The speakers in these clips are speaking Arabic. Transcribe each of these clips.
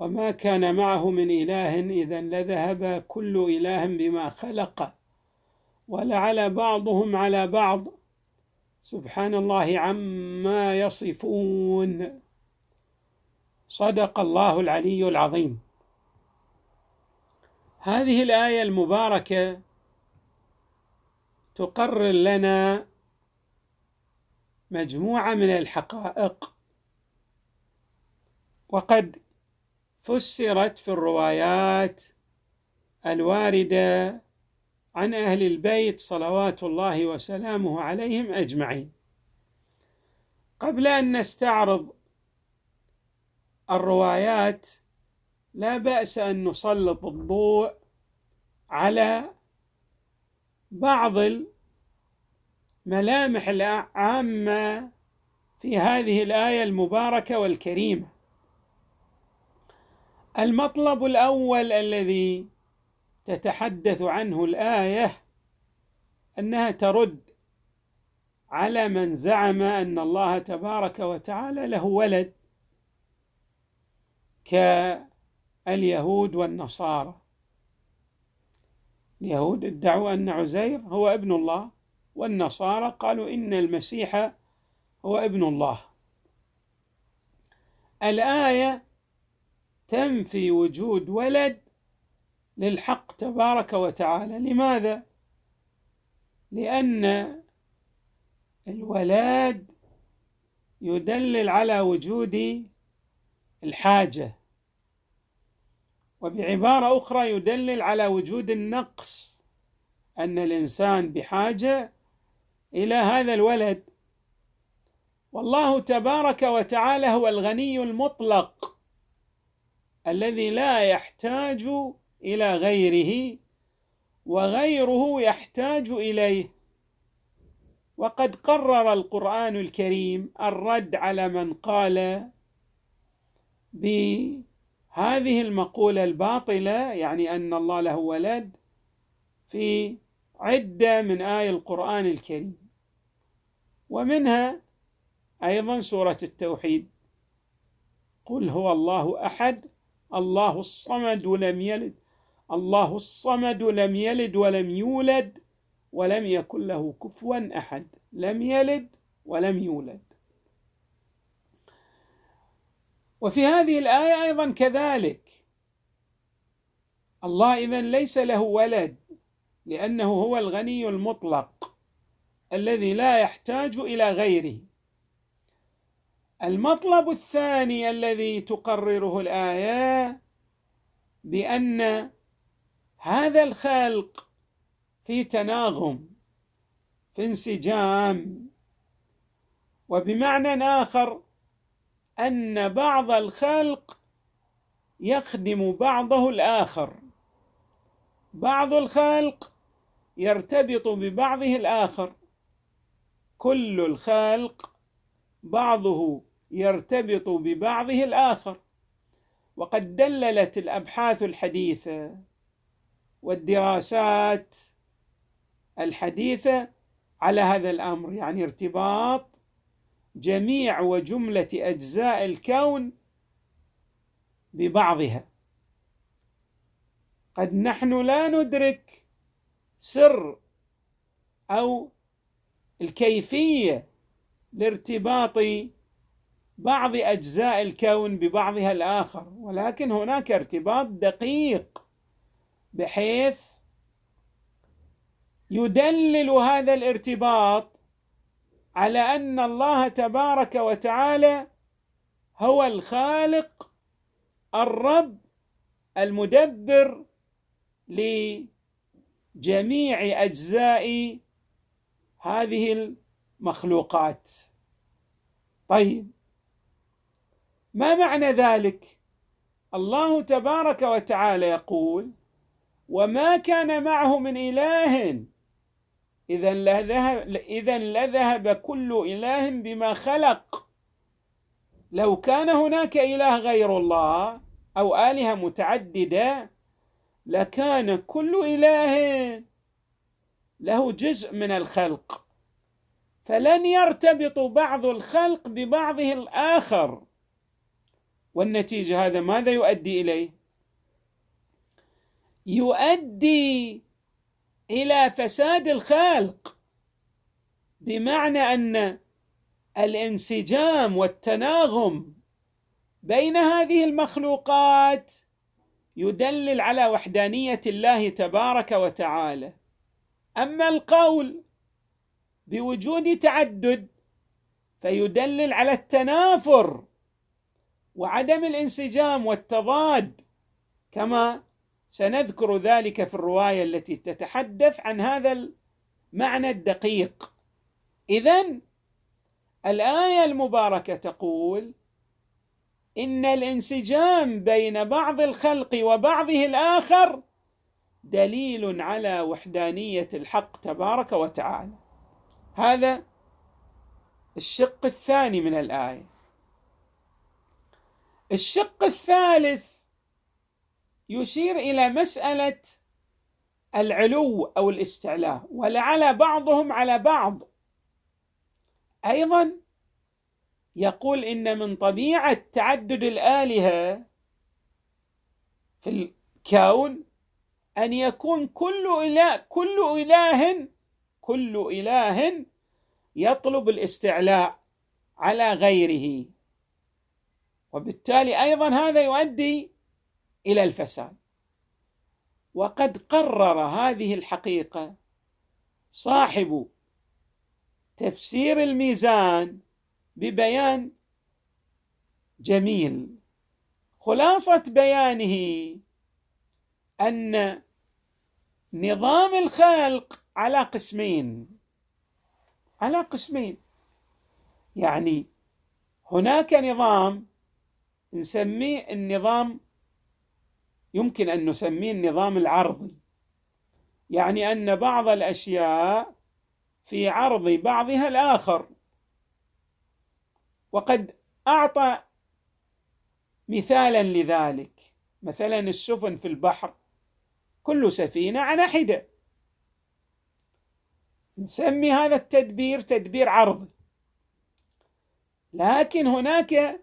وما كان معه من إله إذا لذهب كل إله بما خلق ولعل بعضهم على بعض سبحان الله عما يصفون صدق الله العلي العظيم. هذه الآية المباركة تقرر لنا مجموعة من الحقائق. وقد فسرت في الروايات الواردة عن أهل البيت صلوات الله وسلامه عليهم أجمعين. قبل أن نستعرض الروايات لا بأس أن نسلط الضوء على بعض الملامح العامه في هذه الآية المباركة والكريمة. المطلب الأول الذي تتحدث عنه الآية أنها ترد على من زعم أن الله تبارك وتعالى له ولد كاليهود والنصارى. اليهود ادعوا أن عزير هو ابن الله والنصارى قالوا إن المسيح هو ابن الله. الآية تنفي وجود ولد للحق تبارك وتعالى. لماذا؟ لأن الولاد يدلل على وجود الحاجة وبعبارة أخرى يدلل على وجود النقص أن الإنسان بحاجة إلى هذا الولد. والله تبارك وتعالى هو الغني المطلق. الذي لا يحتاج إلى غيره وغيره يحتاج إليه. وقد قرر القرآن الكريم الرد على من قال بهذه المقولة الباطلة يعني أن الله له ولد في عدة من اي القرآن الكريم. ومنها أيضا سورة التوحيد. قل هو الله أحد الله الصمد لم يلد الله الصمد لم يلد ولم يولد ولم يكن له كفوا أحد لم يلد ولم يولد. وفي هذه الآية أيضا كذلك الله اذا ليس له ولد لأنه هو الغني المطلق الذي لا يحتاج إلى غيره. المطلب الثاني الذي تقرره الآية بأن هذا الخلق في تناغم في انسجام. وبمعنى آخر أن بعض الخلق يخدم بعضه الآخر. بعض الخلق يرتبط ببعضه الآخر. كل الخلق بعضه يرتبط ببعضه الآخر. وقد دللت الأبحاث الحديثة والدراسات الحديثة على هذا الأمر يعني ارتباط جميع وجملة أجزاء الكون ببعضها. قد نحن لا ندرك سر أو الكيفية لارتباط بعض أجزاء الكون ببعضها الآخر ولكن هناك ارتباط دقيق بحيث يدلل هذا الارتباط على أن الله تبارك وتعالى هو الخالق الرب المدبر لجميع أجزاء هذه المخلوقات. طيب ما معنى ذلك؟ الله تبارك وتعالى يقول وما كان معه من إله اذا لذهب اذا لذهب كل إله بما خلق. لو كان هناك إله غير الله أو آلهة متعددة لكان كل إله له جزء من الخلق. فلن يرتبط بعض الخلق ببعضه الآخر. والنتيجة هذا ماذا يؤدي إليه؟ يؤدي إلى فساد الخلق بمعنى أن الانسجام والتناغم بين هذه المخلوقات يدلل على وحدانية الله تبارك وتعالى. أما القول بوجود تعدد فيدلل على التنافر وعدم الانسجام والتضاد كما سنذكر ذلك في الرواية التي تتحدث عن هذا المعنى الدقيق. اذا الآية المباركة تقول إن الانسجام بين بعض الخلق وبعضه الآخر دليل على وحدانية الحق تبارك وتعالى. هذا الشق الثاني من الآية. الشق الثالث يشير إلى مسألة العلو أو الاستعلاء ولعل بعضهم على بعض. أيضا يقول إن من طبيعة تعدد الآلهة في الكون أن يكون كل إله كل إله كل إله يطلب الاستعلاء على غيره. وبالتالي أيضا هذا يؤدي إلى الفساد. وقد قرر هذه الحقيقة صاحب تفسير الميزان ببيان جميل. خلاصة بيانه أن نظام الخلق على قسمين على قسمين. يعني هناك نظام نسميه النظام يمكن أن نسميه النظام العرضي. يعني أن بعض الأشياء في عرض بعضها الآخر. وقد أعطى مثالا لذلك. مثلا السفن في البحر كل سفينة على حدة. نسمي هذا التدبير تدبير عرضي. لكن هناك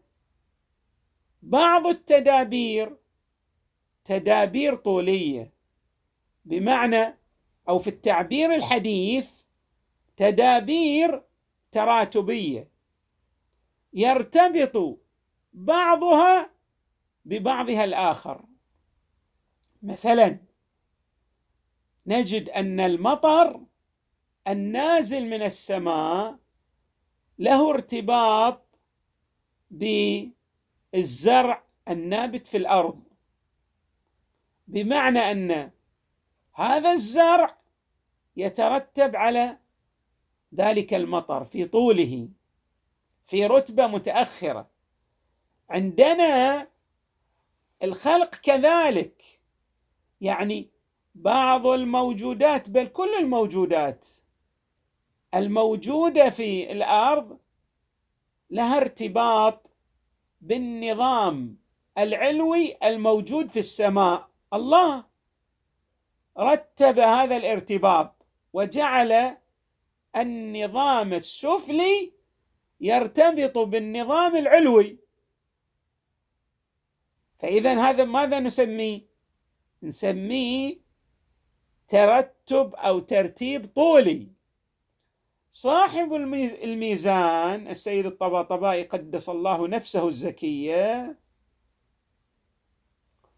بعض التدابير تدابير طولية. بمعنى أو في التعبير الحديث تدابير تراتبية. يرتبط بعضها ببعضها الآخر. مثلا نجد أن المطر النازل من السماء له ارتباط بالزرع النابت في الأرض. بمعنى أن هذا الزرع يترتب على ذلك المطر في طوله في رتبة متأخرة. عندنا الخلق كذلك يعني بعض الموجودات بل كل الموجودات الموجودة في الأرض لها ارتباط بالنظام العلوي الموجود في السماء. الله رتب هذا الارتباط وجعل النظام السفلي يرتبط بالنظام العلوي. فإذا هذا ماذا نسميه؟ نسميه ترتب أو ترتيب طولي. صاحب الميزان السيد الطباطبائي قدس الله نفسه الزكية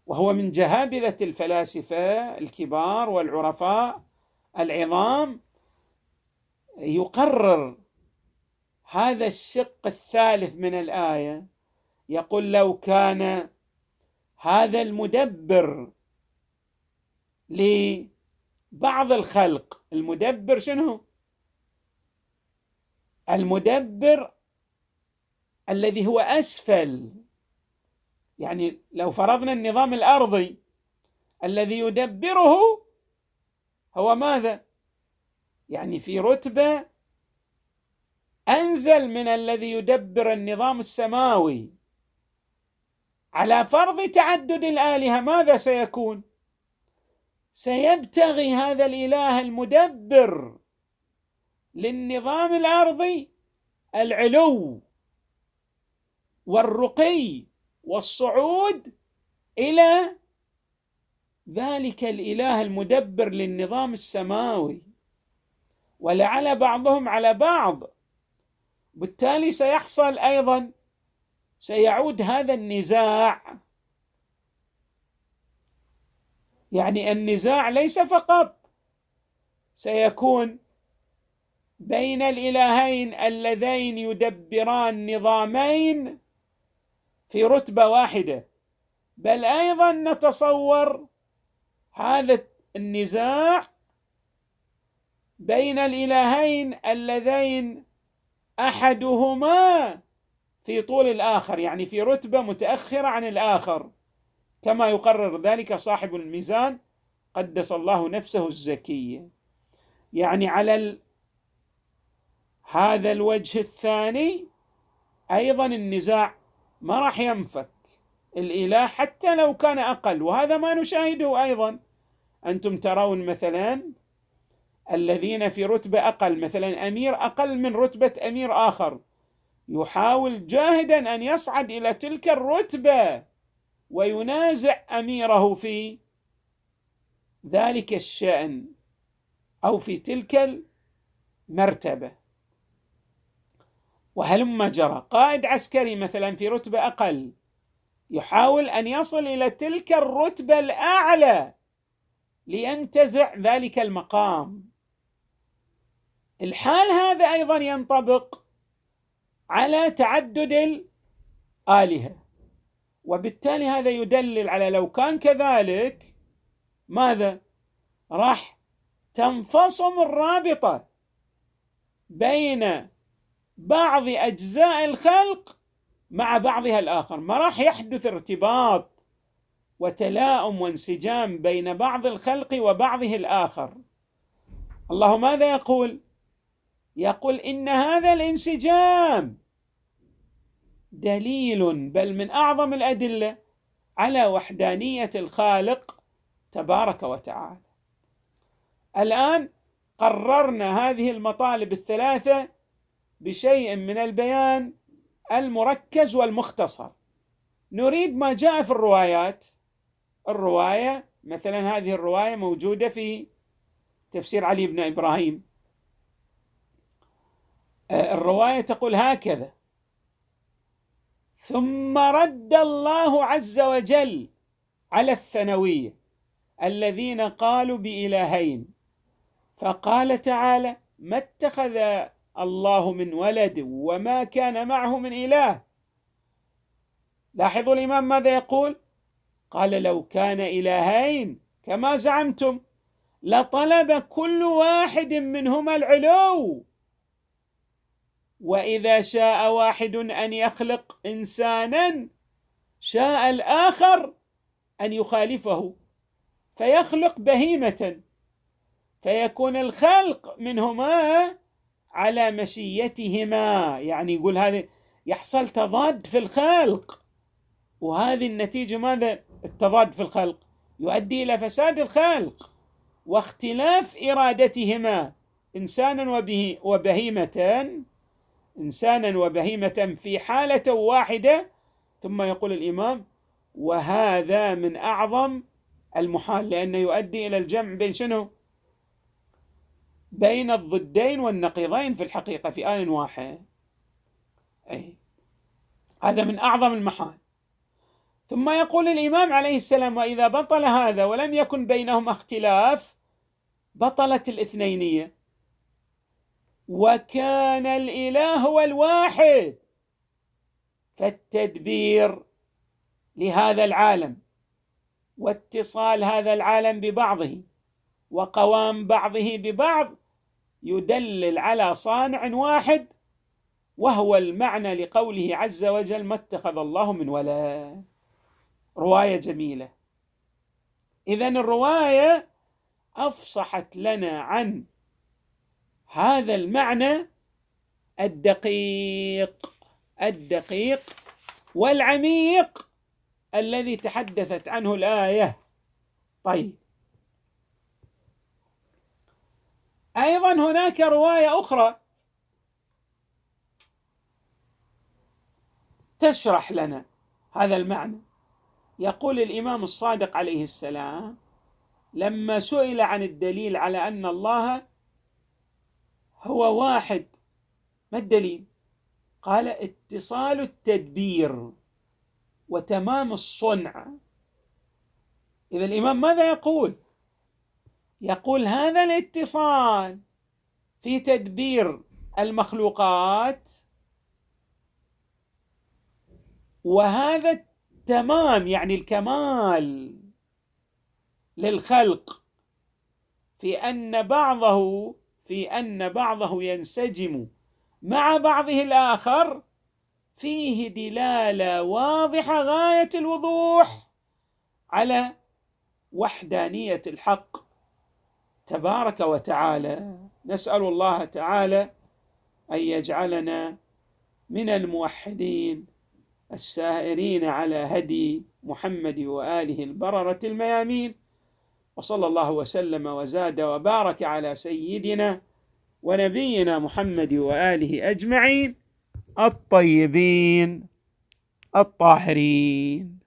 وهو من جهابذه الفلاسفة الكبار والعرفاء العظام يقرر هذا الشق الثالث من الآية يقول لو كان هذا المدبر لبعض الخلق المدبر شنو؟ المدبر الذي هو أسفل. يعني لو فرضنا النظام الأرضي الذي يدبره هو ماذا؟ يعني في رتبة أنزل من الذي يدبر النظام السماوي. على فرض تعدد الآلهة ماذا سيكون؟ سيبتغي هذا الإله المدبر. للنظام الأرضي العلو والرقي والصعود إلى ذلك الإله المدبر للنظام السماوي. ولعل بعضهم على بعض. بالتالي سيحصل أيضا سيعود هذا النزاع. يعني النزاع ليس فقط سيكون بين الإلهين اللذين يدبران نظامين في رتبة واحدة. بل أيضا نتصور هذا النزاع بين الإلهين اللذين أحدهما في طول الآخر يعني في رتبة متأخرة عن الآخر. كما يقرر ذلك صاحب الميزان قدس الله نفسه الزكية. يعني على هذا الوجه الثاني أيضا النزاع ما راح ينفك. الإله حتى لو كان أقل وهذا ما نشاهده أيضا. أنتم ترون مثلا الذين في رتبة أقل مثلا أمير أقل من رتبة أمير آخر. يحاول جاهدا أن يصعد إلى تلك الرتبة وينازع أميره في ذلك الشأن أو في تلك المرتبة. وهلم جرى قائد عسكري مثلا في رتبة أقل يحاول أن يصل إلى تلك الرتبة الأعلى لينتزع ذلك المقام. الحال هذا أيضا ينطبق على تعدد الآلهة وبالتالي هذا يدلل على لو كان كذلك ماذا؟ راح تنفصم الرابطة بين بعض أجزاء الخلق مع بعضها الآخر. ما راح يحدث ارتباط وتلاؤم وانسجام بين بعض الخلق وبعضه الآخر. الله ماذا يقول؟ يقول إن هذا الانسجام دليل بل من أعظم الأدلة على وحدانية الخالق تبارك وتعالى. الآن قررنا هذه المطالب الثلاثة بشيء من البيان المركز والمختصر. نريد ما جاء في الروايات. الرواية مثلا هذه الرواية موجودة في تفسير علي بن إبراهيم. آه، الرواية تقول هكذا. ثم رد الله عز وجل على الثانويه الذين قالوا بإلهين. فقال تعالى ما اتخذ الله من ولد وما كان معه من إله. لاحظوا الإمام ماذا يقول؟ قال لو كان إلهين كما زعمتم لطلب كل واحد منهما العلو. وإذا شاء واحد أن يخلق إنسانا شاء الآخر أن يخالفه فيخلق بهيمة فيكون الخلق منهما على مشيتهما. يعني يقول هذا يحصل تضاد في الخلق. وهذه النتيجة ماذا؟ التضاد في الخلق. يؤدي إلى فساد الخلق واختلاف إرادتهما. إنسانا وبه وبهيمة. إنسانا وبهيمة في حالة واحدة. ثم يقول الإمام وهذا من أعظم المحال لأنه يؤدي إلى الجمع بين شنو؟ بين الضدين والنقيضين في الحقيقة في آن واحد. أي. هذا من أعظم المحال. ثم يقول الإمام عليه السلام وإذا بطل هذا ولم يكن بينهما اختلاف بطلت الاثنينية. وكان الإله هو الواحد فالتدبير لهذا العالم. واتصال هذا العالم ببعضه. وقوام بعضه ببعض. يدلل على صانع واحد وهو المعنى لقوله عز وجل ما اتخذ الله من ولد رواية جميلة. اذا الرواية أفصحت لنا عن هذا المعنى الدقيق الدقيق والعميق الذي تحدثت عنه الآية. طيب أيضا هناك رواية أخرى تشرح لنا هذا المعنى. يقول الإمام الصادق عليه السلام لما سئل عن الدليل على أن الله هو واحد ما الدليل؟ قال اتصال التدبير وتمام الصنع. إذا الإمام ماذا يقول؟ يقول هذا الاتصال في تدبير المخلوقات وهذا التمام يعني الكمال للخلق في أن بعضه في أن بعضه ينسجم مع بعضه الآخر فيه دلالة واضحة غاية الوضوح على وحدانية الحق. تبارك وتعالى نسأل الله تعالى أن يجعلنا من الموحدين السائرين على هدي محمد وآله البررة الميامين وصلى الله وسلم وزاد وبارك على سيدنا ونبينا محمد وآله أجمعين الطيبين الطاهرين.